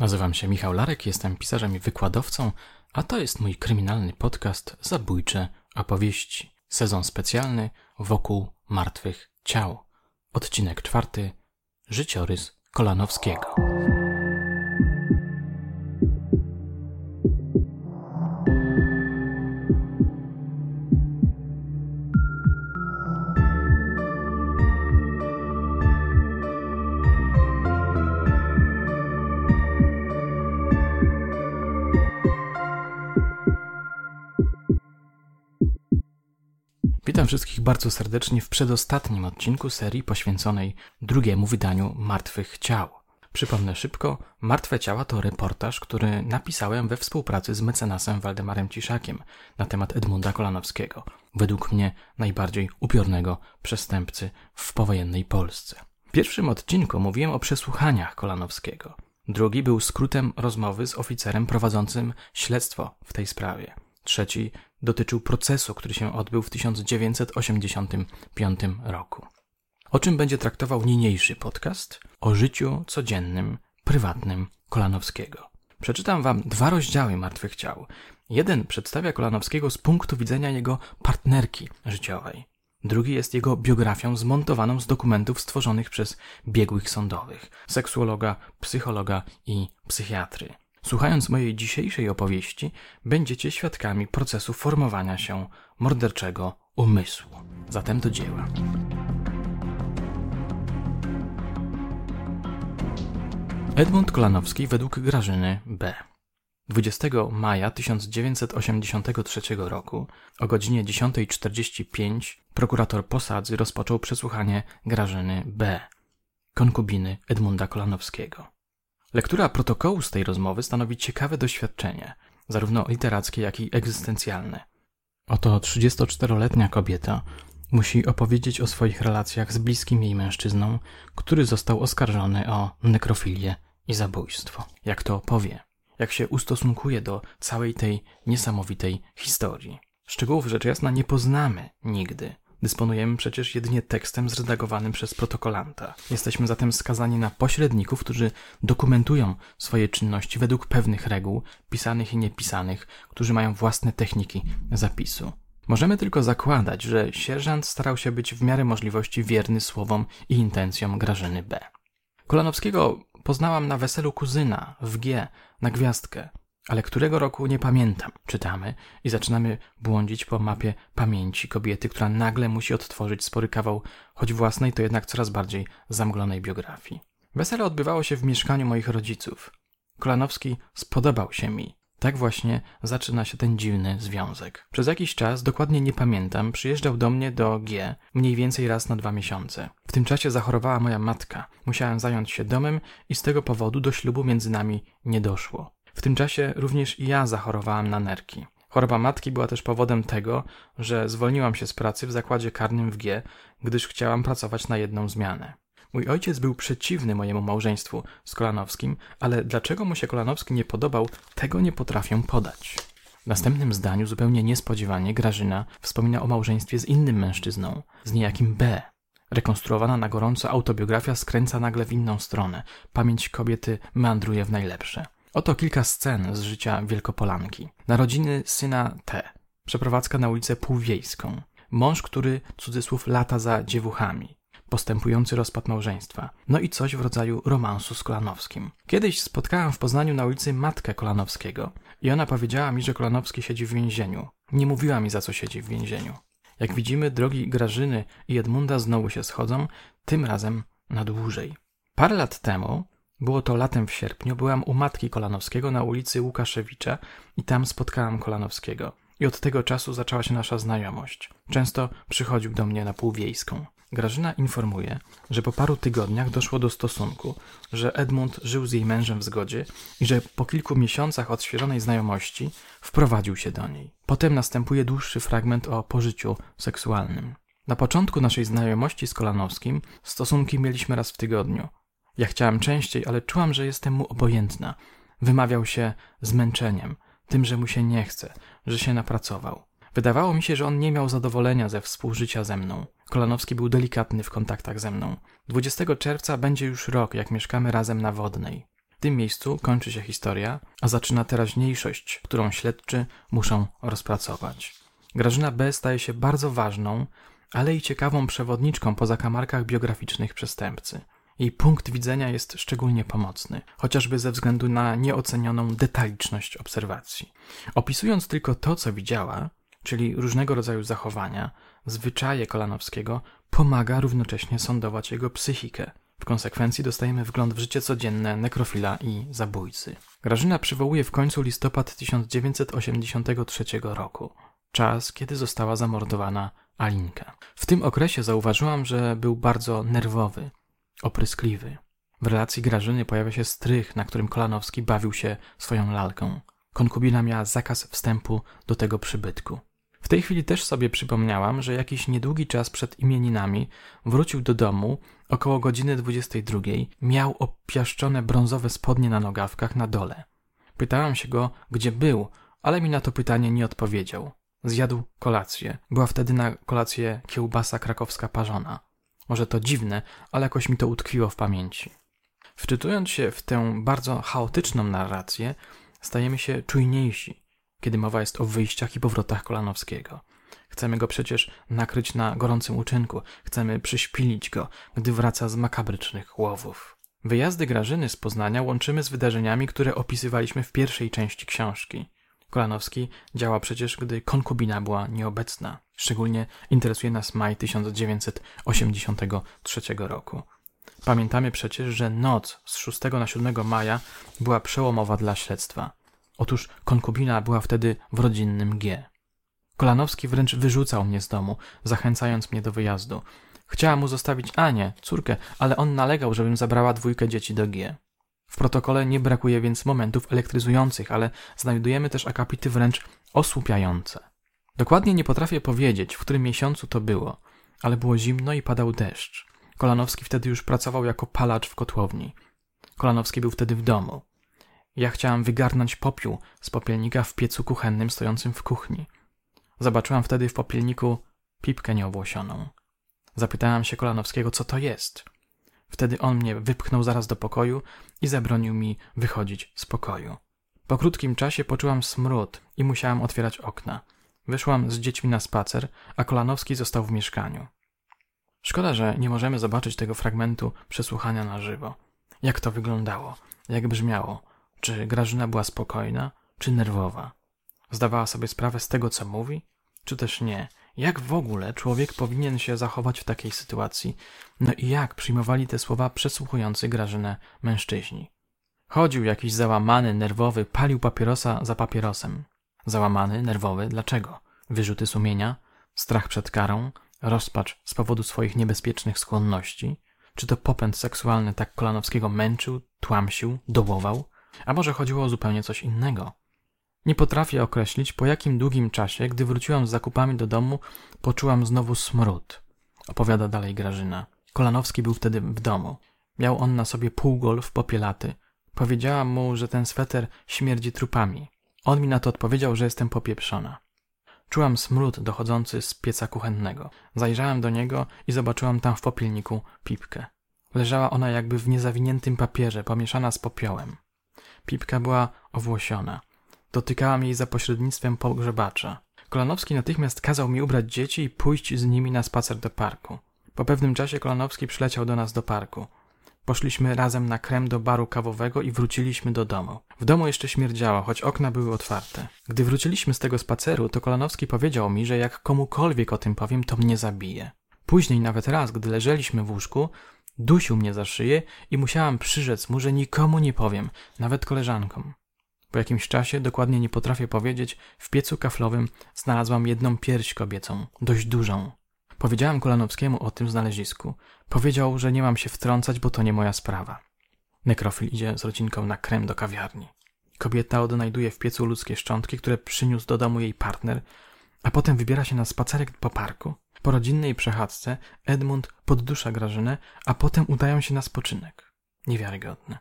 Nazywam się Michał Larek, jestem pisarzem i wykładowcą, a to jest mój kryminalny podcast Zabójcze opowieści. Sezon specjalny wokół martwych ciał. Odcinek czwarty. Życiorys Kolanowskiego. Wszystkich bardzo serdecznie w przedostatnim odcinku serii poświęconej drugiemu wydaniu Martwych Ciał. Przypomnę szybko, Martwe Ciała to reportaż, który napisałem we współpracy z mecenasem Waldemarem Ciszakiem na temat Edmunda Kolanowskiego, według mnie najbardziej upiornego przestępcy w powojennej Polsce. W pierwszym odcinku mówiłem o przesłuchaniach Kolanowskiego. Drugi był skrótem rozmowy z oficerem prowadzącym śledztwo w tej sprawie. Trzeci dotyczył procesu, który się odbył w 1985 roku. O czym będzie traktował niniejszy podcast? O życiu codziennym, prywatnym Kolanowskiego. Przeczytam wam dwa rozdziały Martwych Ciał. Jeden przedstawia Kolanowskiego z punktu widzenia jego partnerki życiowej. Drugi jest jego biografią zmontowaną z dokumentów stworzonych przez biegłych sądowych, seksuologa, psychologa i psychiatry. Słuchając mojej dzisiejszej opowieści, będziecie świadkami procesu formowania się morderczego umysłu. Zatem do dzieła. Edmund Kolanowski według Grażyny B. 20 maja 1983 roku o godzinie 10.45 prokurator Posadzy rozpoczął przesłuchanie Grażyny B., konkubiny Edmunda Kolanowskiego. Lektura protokołu z tej rozmowy stanowi ciekawe doświadczenie, zarówno literackie, jak i egzystencjalne. Oto 34-letnia kobieta musi opowiedzieć o swoich relacjach z bliskim jej mężczyzną, który został oskarżony o nekrofilię i zabójstwo. Jak to opowie? Jak się ustosunkuje do całej tej niesamowitej historii? Szczegółów rzecz jasna nie poznamy nigdy, Dysponujemy przecież jedynie tekstem zredagowanym przez protokolanta. Jesteśmy zatem skazani na pośredników, którzy dokumentują swoje czynności według pewnych reguł, pisanych i niepisanych, którzy mają własne techniki zapisu. Możemy tylko zakładać, że sierżant starał się być w miarę możliwości wierny słowom i intencjom Grażyny B. Kolanowskiego poznałam na weselu kuzyna w G na gwiazdkę. Ale którego roku nie pamiętam, czytamy i zaczynamy błądzić po mapie pamięci kobiety, która nagle musi odtworzyć spory kawał, choć własnej, to jednak coraz bardziej zamglonej biografii. Wesele odbywało się w mieszkaniu moich rodziców. Kolanowski spodobał się mi. Tak właśnie zaczyna się ten dziwny związek. Przez jakiś czas, dokładnie nie pamiętam, przyjeżdżał do mnie do G mniej więcej raz na dwa miesiące. W tym czasie zachorowała moja matka. Musiałem zająć się domem i z tego powodu do ślubu między nami nie doszło. W tym czasie również i ja zachorowałam na nerki. Choroba matki była też powodem tego, że zwolniłam się z pracy w zakładzie karnym w G, gdyż chciałam pracować na jedną zmianę. Mój ojciec był przeciwny mojemu małżeństwu z Kolanowskim, ale dlaczego mu się Kolanowski nie podobał, tego nie potrafię podać. W następnym zdaniu, zupełnie niespodziewanie, Grażyna wspomina o małżeństwie z innym mężczyzną, z niejakim B. Rekonstruowana na gorąco autobiografia skręca nagle w inną stronę. Pamięć kobiety meandruje w najlepsze. Oto kilka scen z życia Wielkopolanki. Narodziny syna T. Przeprowadzka na ulicę Półwiejską. Mąż, który, cudzysłów, lata za dziewuchami. Postępujący rozpad małżeństwa. No i coś w rodzaju romansu z Kolanowskim. Kiedyś spotkałam w Poznaniu na ulicy matkę Kolanowskiego i ona powiedziała mi, że Kolanowski siedzi w więzieniu. Nie mówiła mi, za co siedzi w więzieniu. Jak widzimy, drogi Grażyny i Edmunda znowu się schodzą, tym razem na dłużej. Parę lat temu było to latem w sierpniu, byłam u matki Kolanowskiego na ulicy Łukaszewicza i tam spotkałam Kolanowskiego. I od tego czasu zaczęła się nasza znajomość. Często przychodził do mnie na półwiejską. Grażyna informuje, że po paru tygodniach doszło do stosunku, że Edmund żył z jej mężem w zgodzie i że po kilku miesiącach odświeżonej znajomości wprowadził się do niej. Potem następuje dłuższy fragment o pożyciu seksualnym. Na początku naszej znajomości z Kolanowskim stosunki mieliśmy raz w tygodniu. Ja chciałam częściej, ale czułam, że jestem mu obojętna. Wymawiał się zmęczeniem, tym, że mu się nie chce, że się napracował. Wydawało mi się, że on nie miał zadowolenia ze współżycia ze mną. Kolanowski był delikatny w kontaktach ze mną. 20 czerwca będzie już rok, jak mieszkamy razem na Wodnej. W tym miejscu kończy się historia, a zaczyna teraźniejszość, którą śledczy muszą rozpracować. Grażyna B. staje się bardzo ważną, ale i ciekawą przewodniczką po zakamarkach biograficznych przestępcy. Jej punkt widzenia jest szczególnie pomocny, chociażby ze względu na nieocenioną detaliczność obserwacji. Opisując tylko to, co widziała, czyli różnego rodzaju zachowania, zwyczaje Kolanowskiego, pomaga równocześnie sądować jego psychikę. W konsekwencji dostajemy wgląd w życie codzienne nekrofila i zabójcy. Grażyna przywołuje w końcu listopad 1983 roku, czas, kiedy została zamordowana Alinka. W tym okresie zauważyłam, że był bardzo nerwowy, opryskliwy. W relacji Grażyny pojawia się strych, na którym Kolanowski bawił się swoją lalką. Konkubina miała zakaz wstępu do tego przybytku. W tej chwili też sobie przypomniałam, że jakiś niedługi czas przed imieninami wrócił do domu około godziny 22. Miał opiaszczone brązowe spodnie na nogawkach na dole. Pytałam się go, gdzie był, ale mi na to pytanie nie odpowiedział. Zjadł kolację. Była wtedy na kolację kiełbasa krakowska parzona. Może to dziwne, ale jakoś mi to utkwiło w pamięci. Wczytując się w tę bardzo chaotyczną narrację, stajemy się czujniejsi, kiedy mowa jest o wyjściach i powrotach Kolanowskiego. Chcemy go przecież nakryć na gorącym uczynku, chcemy przyśpilić go, gdy wraca z makabrycznych łowów. Wyjazdy Grażyny z Poznania łączymy z wydarzeniami, które opisywaliśmy w pierwszej części książki. Kolanowski działa przecież, gdy konkubina była nieobecna. Szczególnie interesuje nas maj 1983 roku. Pamiętamy przecież, że noc z 6 na 7 maja była przełomowa dla śledztwa. Otóż konkubina była wtedy w rodzinnym G. Kolanowski wręcz wyrzucał mnie z domu, zachęcając mnie do wyjazdu. Chciała mu zostawić Anię, córkę, ale on nalegał, żebym zabrała dwójkę dzieci do G. W protokole nie brakuje więc momentów elektryzujących, ale znajdujemy też akapity wręcz osłupiające. Dokładnie nie potrafię powiedzieć, w którym miesiącu to było, ale było zimno i padał deszcz. Kolanowski wtedy już pracował jako palacz w kotłowni. Kolanowski był wtedy w domu. Ja chciałam wygarnąć popiół z popielnika w piecu kuchennym stojącym w kuchni. Zobaczyłam wtedy w popielniku pipkę nieobłosioną. Zapytałam się Kolanowskiego, co to jest. Wtedy on mnie wypchnął zaraz do pokoju i zabronił mi wychodzić z pokoju. Po krótkim czasie poczułam smród i musiałam otwierać okna. Wyszłam z dziećmi na spacer, a Kolanowski został w mieszkaniu. Szkoda, że nie możemy zobaczyć tego fragmentu przesłuchania na żywo. Jak to wyglądało? Jak brzmiało? Czy Grażyna była spokojna, czy nerwowa? Zdawała sobie sprawę z tego, co mówi, czy też nie? Jak w ogóle człowiek powinien się zachować w takiej sytuacji? No i jak przyjmowali te słowa przesłuchujący Grażynę mężczyźni? Chodził jakiś załamany, nerwowy, palił papierosa za papierosem. Załamany, nerwowy, dlaczego? Wyrzuty sumienia? Strach przed karą? Rozpacz z powodu swoich niebezpiecznych skłonności? Czy to popęd seksualny tak Kolanowskiego męczył, tłamsił, dołował? A może chodziło o zupełnie coś innego? Nie potrafię określić, po jakim długim czasie, gdy wróciłam z zakupami do domu, poczułam znowu smród. Opowiada dalej Grażyna. Kolanowski był wtedy w domu. Miał on na sobie półgolf popielaty. Powiedziałam mu, że ten sweter śmierdzi trupami. On mi na to odpowiedział, że jestem popieprzona. Czułam smród dochodzący z pieca kuchennego. Zajrzałam do niego i zobaczyłam tam w popielniku pipkę. Leżała ona jakby w niezawiniętym papierze, pomieszana z popiołem. Pipka była owłosiona. Dotykałam jej za pośrednictwem pogrzebacza. Kolanowski natychmiast kazał mi ubrać dzieci i pójść z nimi na spacer do parku. Po pewnym czasie Kolanowski przyleciał do nas do parku. Poszliśmy razem na krem do baru kawowego i wróciliśmy do domu. W domu jeszcze śmierdziało, choć okna były otwarte. Gdy wróciliśmy z tego spaceru, to Kolanowski powiedział mi, że jak komukolwiek o tym powiem, to mnie zabije. Później nawet raz, gdy leżeliśmy w łóżku, dusił mnie za szyję i musiałam przyrzec mu, że nikomu nie powiem, nawet koleżankom. Po jakimś czasie, dokładnie nie potrafię powiedzieć, w piecu kaflowym znalazłam jedną pierś kobiecą, dość dużą. Powiedziałam Kolanowskiemu o tym znalezisku. Powiedział, że nie mam się wtrącać, bo to nie moja sprawa. Nekrofil idzie z rodzinką na krem do kawiarni. Kobieta odnajduje w piecu ludzkie szczątki, które przyniósł do domu jej partner, a potem wybiera się na spacerek po parku. Po rodzinnej przechadzce Edmund poddusza Grażynę, a potem udają się na spoczynek. Niewiarygodne.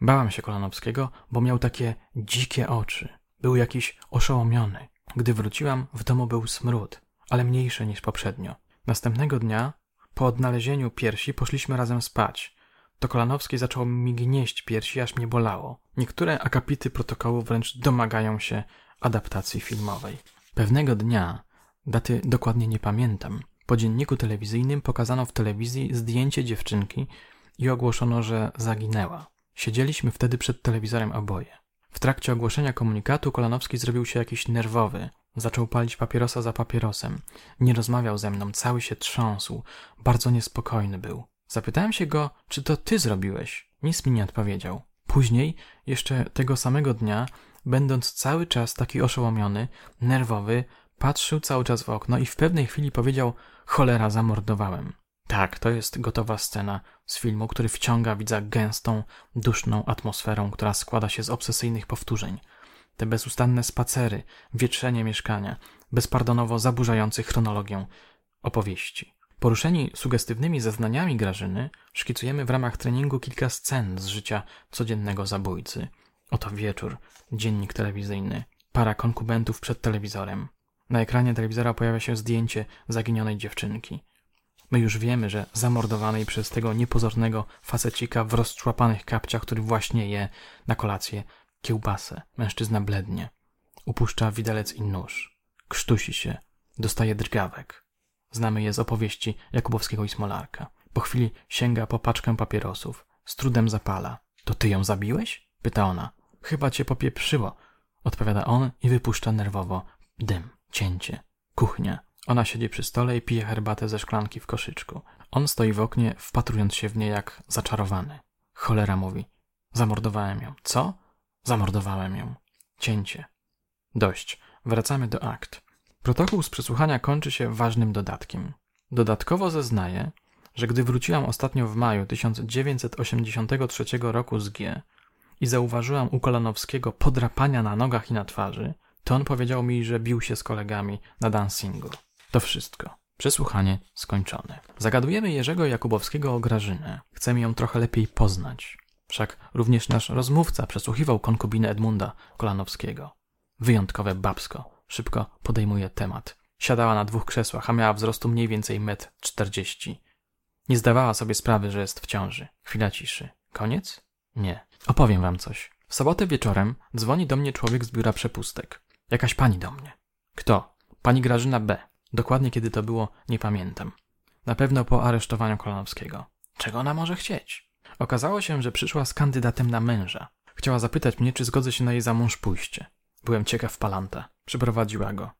Bałam się Kolanowskiego, bo miał takie dzikie oczy. Był jakiś oszołomiony. Gdy wróciłam, w domu był smród, ale mniejszy niż poprzednio. Następnego dnia, po odnalezieniu piersi, poszliśmy razem spać. to Kolanowski zaczął mi gnieść piersi, aż mnie bolało. Niektóre akapity protokołu wręcz domagają się adaptacji filmowej. Pewnego dnia, daty dokładnie nie pamiętam, po dzienniku telewizyjnym pokazano w telewizji zdjęcie dziewczynki i ogłoszono, że zaginęła. Siedzieliśmy wtedy przed telewizorem oboje. W trakcie ogłoszenia komunikatu Kolanowski zrobił się jakiś nerwowy. Zaczął palić papierosa za papierosem. Nie rozmawiał ze mną, cały się trząsł. Bardzo niespokojny był. Zapytałem się go, czy to ty zrobiłeś. Nic mi nie odpowiedział. Później, jeszcze tego samego dnia, będąc cały czas taki oszołomiony, nerwowy, patrzył cały czas w okno i w pewnej chwili powiedział: Cholera, zamordowałem. Tak, to jest gotowa scena z filmu, który wciąga widza gęstą, duszną atmosferą, która składa się z obsesyjnych powtórzeń. Te bezustanne spacery, wietrzenie mieszkania, bezpardonowo zaburzający chronologię opowieści. Poruszeni sugestywnymi zeznaniami Grażyny, szkicujemy w ramach treningu kilka scen z życia codziennego zabójcy. Oto wieczór, dziennik telewizyjny, para konkubentów przed telewizorem. Na ekranie telewizora pojawia się zdjęcie zaginionej dziewczynki. My już wiemy, że zamordowanej przez tego niepozornego facecika w rozczłapanych kapciach, który właśnie je na kolację kiełbasę. Mężczyzna blednie. Upuszcza widelec i nóż. Krztusi się. Dostaje drgawek. Znamy je z opowieści Jakubowskiego i Smolarka. Po chwili sięga po paczkę papierosów. Z trudem zapala. To ty ją zabiłeś? Pyta ona. Chyba cię popieprzyło. Odpowiada on i wypuszcza nerwowo. Dym. Cięcie. Kuchnia. Ona siedzi przy stole i pije herbatę ze szklanki w koszyczku. On stoi w oknie, wpatrując się w nie jak zaczarowany. Cholera mówi. Zamordowałem ją. Co? Zamordowałem ją. Cięcie. Dość. Wracamy do akt. Protokół z przesłuchania kończy się ważnym dodatkiem. Dodatkowo zeznaje, że gdy wróciłam ostatnio w maju 1983 roku z G i zauważyłam u Kolanowskiego podrapania na nogach i na twarzy, to on powiedział mi, że bił się z kolegami na dancingu. To wszystko. Przesłuchanie skończone. Zagadujemy Jerzego Jakubowskiego o Grażynę. Chcemy ją trochę lepiej poznać. Wszak również nasz rozmówca przesłuchiwał konkubinę Edmunda Kolanowskiego. Wyjątkowe babsko. Szybko podejmuje temat. Siadała na dwóch krzesłach, a miała wzrostu mniej więcej metr czterdzieści. Nie zdawała sobie sprawy, że jest w ciąży. Chwila ciszy. Koniec? Nie. Opowiem wam coś. W sobotę wieczorem dzwoni do mnie człowiek z biura przepustek. Jakaś pani do mnie. Kto? Pani Grażyna B. Dokładnie kiedy to było, nie pamiętam. Na pewno po aresztowaniu Kolanowskiego. Czego ona może chcieć? Okazało się, że przyszła z kandydatem na męża. Chciała zapytać mnie, czy zgodzę się na jej za mąż pójście. Byłem ciekaw palanta. Przyprowadziła go.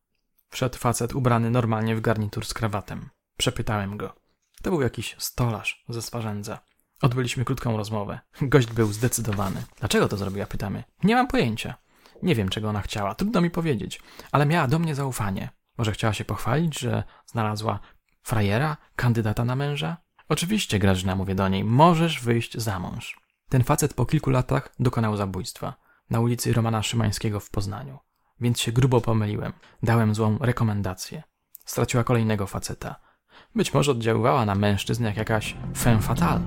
Wszedł facet ubrany normalnie w garnitur z krawatem. Przepytałem go. To był jakiś stolarz ze Swarzędza. Odbyliśmy krótką rozmowę. Gość był zdecydowany. Dlaczego to zrobiła, pytamy. Nie mam pojęcia. Nie wiem, czego ona chciała, trudno mi powiedzieć, ale miała do mnie zaufanie. Może chciała się pochwalić, że znalazła frajera, kandydata na męża? Oczywiście, Grażyna, mówię do niej, możesz wyjść za mąż. Ten facet po kilku latach dokonał zabójstwa na ulicy Romana Szymańskiego w Poznaniu. Więc się grubo pomyliłem. Dałem złą rekomendację. Straciła kolejnego faceta. Być może oddziaływała na mężczyzn jak jakaś femme fatale.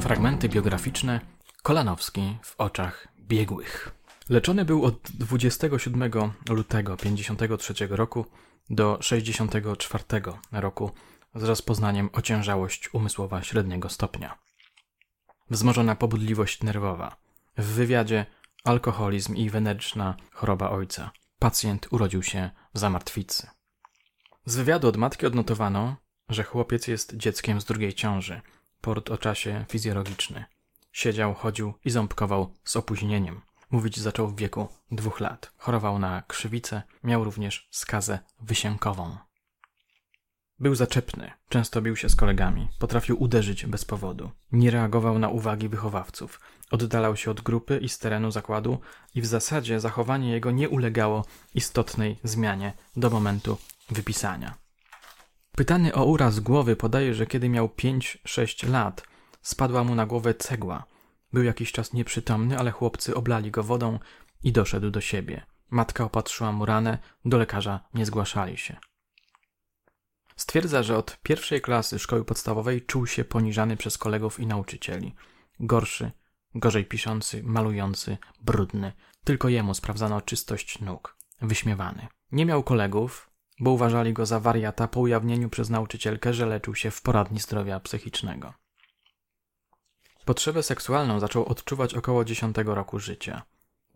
Fragmenty biograficzne Kolanowski w oczach biegłych. Leczony był od 27 lutego 53 roku do 64 roku z rozpoznaniem ociężałość umysłowa średniego stopnia. Wzmożona pobudliwość nerwowa. W wywiadzie alkoholizm i weneryczna choroba ojca. Pacjent urodził się w zamartwicy. Z wywiadu od matki odnotowano, że chłopiec jest dzieckiem z drugiej ciąży – Port o czasie fizjologiczny. Siedział, chodził i ząbkował z opóźnieniem. Mówić zaczął w wieku dwóch lat. Chorował na krzywicę, miał również skazę wysiękową. Był zaczepny, często bił się z kolegami, potrafił uderzyć bez powodu. Nie reagował na uwagi wychowawców, oddalał się od grupy i z terenu zakładu i w zasadzie zachowanie jego nie ulegało istotnej zmianie do momentu wypisania. Pytany o uraz głowy podaje, że kiedy miał 5-6 lat, spadła mu na głowę cegła. Był jakiś czas nieprzytomny, ale chłopcy oblali go wodą i doszedł do siebie. Matka opatrzyła mu ranę, do lekarza nie zgłaszali się. Stwierdza, że od pierwszej klasy szkoły podstawowej czuł się poniżany przez kolegów i nauczycieli. Gorszy, gorzej piszący, malujący, brudny. Tylko jemu sprawdzano czystość nóg. Wyśmiewany. Nie miał kolegów, bo uważali go za wariata po ujawnieniu przez nauczycielkę, że leczył się w poradni zdrowia psychicznego. Potrzebę seksualną zaczął odczuwać około 10 roku życia.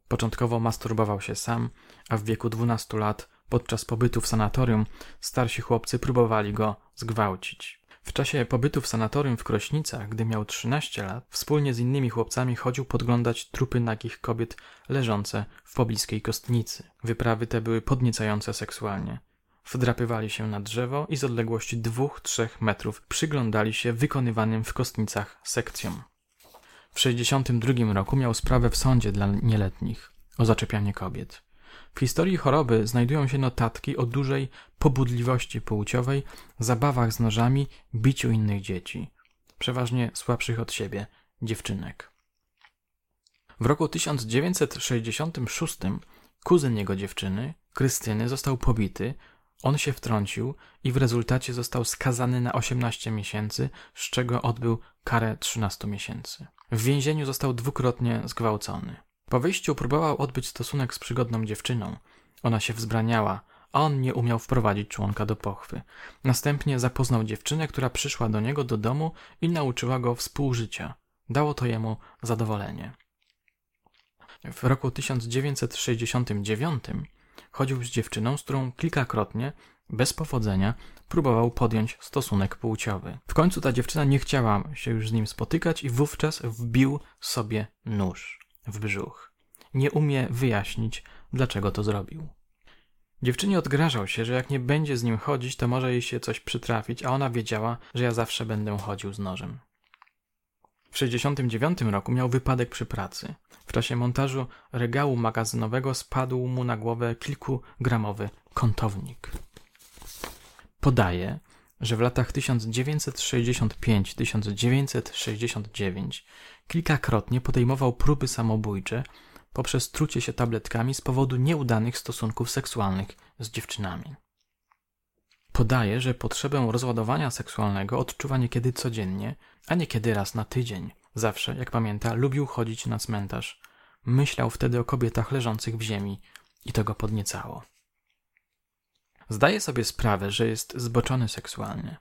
Początkowo masturbował się sam, a w wieku 12 lat, podczas pobytu w sanatorium, starsi chłopcy próbowali go zgwałcić. W czasie pobytu w sanatorium w Krośnicach, gdy miał 13 lat, wspólnie z innymi chłopcami chodził podglądać trupy nagich kobiet leżące w pobliskiej kostnicy. Wyprawy te były podniecające seksualnie. Wdrapywali się na drzewo i z odległości 2-3 metrów przyglądali się wykonywanym w kostnicach sekcjom. W 62 roku miał sprawę w sądzie dla nieletnich o zaczepianie kobiet. W historii choroby znajdują się notatki o dużej pobudliwości płciowej, zabawach z nożami, biciu innych dzieci, przeważnie słabszych od siebie, dziewczynek. W roku 1966 kuzyn jego dziewczyny, Krystyny, został pobity, on się wtrącił i w rezultacie został skazany na 18 miesięcy, z czego odbył karę 13 miesięcy. W więzieniu został dwukrotnie zgwałcony. Po wyjściu próbował odbyć stosunek z przygodną dziewczyną. Ona się wzbraniała, a on nie umiał wprowadzić członka do pochwy. Następnie zapoznał dziewczynę, która przyszła do niego do domu i nauczyła go współżycia. Dało to jemu zadowolenie. W roku 1969 chodził z dziewczyną, z którą kilkakrotnie, bez powodzenia, próbował podjąć stosunek płciowy. W końcu ta dziewczyna nie chciała się już z nim spotykać i wówczas wbił sobie nóż w brzuch. Nie umie wyjaśnić, dlaczego to zrobił. Dziewczynie odgrażał się, że jak nie będzie z nim chodzić, to może jej się coś przytrafić, a ona wiedziała, że ja zawsze będę chodził z nożem. W 1969 roku miał wypadek przy pracy. W czasie montażu regału magazynowego spadł mu na głowę kilkugramowy kątownik. Podaje, że w latach 1965-1969 kilkakrotnie podejmował próby samobójcze poprzez trucie się tabletkami z powodu nieudanych stosunków seksualnych z dziewczynami. Podaje, że potrzebę rozładowania seksualnego odczuwa niekiedy codziennie, a niekiedy raz na tydzień. Zawsze, jak pamięta, lubił chodzić na cmentarz. Myślał wtedy o kobietach leżących w ziemi i to go podniecało. Zdaje sobie sprawę, że jest zboczony seksualnie.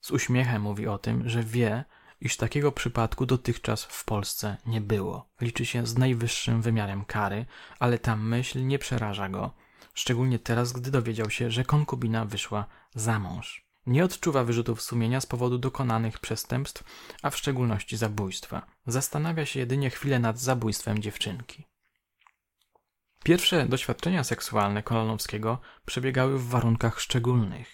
Z uśmiechem mówi o tym, że wie, iż takiego przypadku dotychczas w Polsce nie było. Liczy się z najwyższym wymiarem kary, ale ta myśl nie przeraża go, szczególnie teraz, gdy dowiedział się, że konkubina wyszła za mąż. Nie odczuwa wyrzutów sumienia z powodu dokonanych przestępstw, a w szczególności zabójstwa. Zastanawia się jedynie chwilę nad zabójstwem dziewczynki. Pierwsze doświadczenia seksualne Kolonowskiego przebiegały w warunkach szczególnych.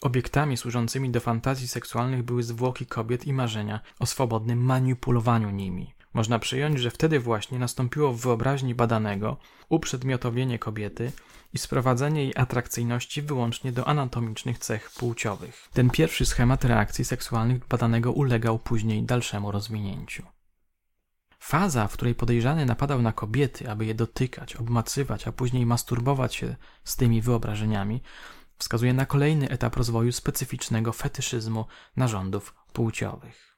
Obiektami służącymi do fantazji seksualnych były zwłoki kobiet i marzenia o swobodnym manipulowaniu nimi. Można przyjąć, że wtedy właśnie nastąpiło w wyobraźni badanego uprzedmiotowienie kobiety i sprowadzenie jej atrakcyjności wyłącznie do anatomicznych cech płciowych. Ten pierwszy schemat reakcji seksualnych badanego ulegał później dalszemu rozwinięciu. Faza, w której podejrzany napadał na kobiety, aby je dotykać, obmacywać, a później masturbować się z tymi wyobrażeniami, wskazuje na kolejny etap rozwoju specyficznego fetyszyzmu narządów płciowych.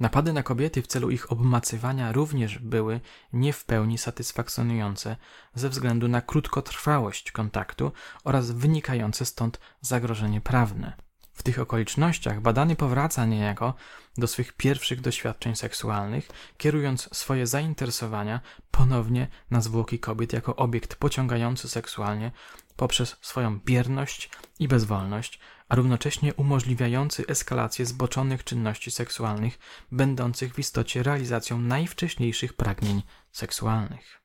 Napady na kobiety w celu ich obmacywania również były nie w pełni satysfakcjonujące ze względu na krótkotrwałość kontaktu oraz wynikające stąd zagrożenie prawne. W tych okolicznościach badany powraca niejako do swych pierwszych doświadczeń seksualnych, kierując swoje zainteresowania ponownie na zwłoki kobiet jako obiekt pociągający seksualnie poprzez swoją bierność i bezwolność, a równocześnie umożliwiający eskalację zboczonych czynności seksualnych, będących w istocie realizacją najwcześniejszych pragnień seksualnych.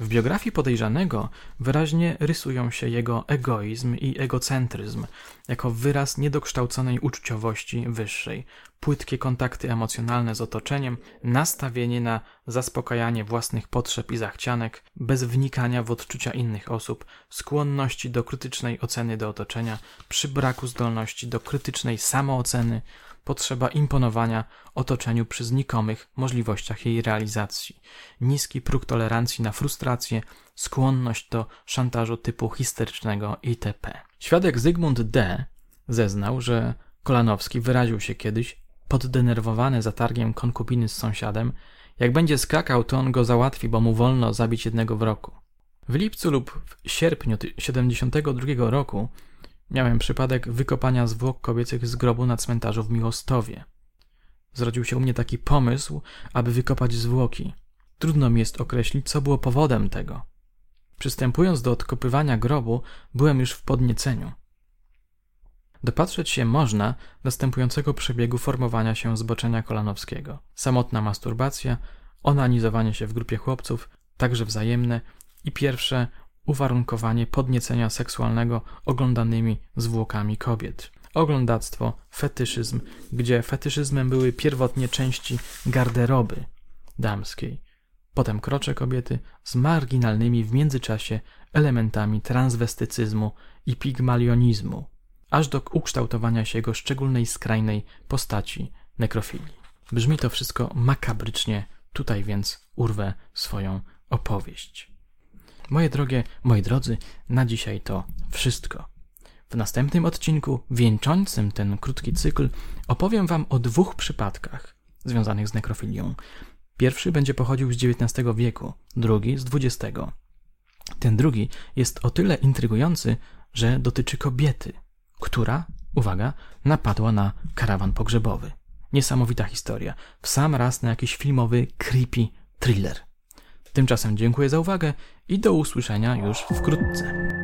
W biografii podejrzanego wyraźnie rysują się jego egoizm i egocentryzm jako wyraz niedokształconej uczuciowości wyższej, płytkie kontakty emocjonalne z otoczeniem, nastawienie na zaspokajanie własnych potrzeb i zachcianek, bez wnikania w odczucia innych osób, skłonności do krytycznej oceny do otoczenia, przy braku zdolności do krytycznej samooceny, potrzeba imponowania otoczeniu przy znikomych możliwościach jej realizacji, niski próg tolerancji na frustrację, skłonność do szantażu typu histerycznego itp. Świadek Zygmunt D. zeznał, że Kolanowski wyraził się kiedyś, poddenerwowany zatargiem konkubiny z sąsiadem, jak będzie skakał, to on go załatwi, bo mu wolno zabić jednego w roku. W lipcu lub w sierpniu 72 roku miałem przypadek wykopania zwłok kobiecych z grobu na cmentarzu w Miłostowie. Zrodził się u mnie taki pomysł, aby wykopać zwłoki. Trudno mi jest określić, co było powodem tego. Przystępując do odkopywania grobu, byłem już w podnieceniu. Dopatrzeć się można następującego przebiegu formowania się zboczenia kolanowskiego. Samotna masturbacja, onanizowanie się w grupie chłopców, także wzajemne i pierwsze uwarunkowanie podniecenia seksualnego oglądanymi zwłokami kobiet. Oglądactwo, fetyszyzm, gdzie fetyszyzmem były pierwotnie części garderoby damskiej. Potem krocze kobiety z marginalnymi w międzyczasie elementami transwestycyzmu i pigmalionizmu, aż do ukształtowania się jego szczególnej skrajnej postaci nekrofilii. Brzmi to wszystko makabrycznie, tutaj więc urwę swoją opowieść. Moje drogie, moi drodzy, na dzisiaj to wszystko. W następnym odcinku, wieńczącym ten krótki cykl, opowiem Wam o dwóch przypadkach związanych z nekrofilią. Pierwszy będzie pochodził z XIX wieku, drugi z XX. Ten drugi jest o tyle intrygujący, że dotyczy kobiety, która, uwaga, napadła na karawan pogrzebowy. Niesamowita historia. W sam raz na jakiś filmowy, creepy thriller. Tymczasem dziękuję za uwagę i do usłyszenia już wkrótce.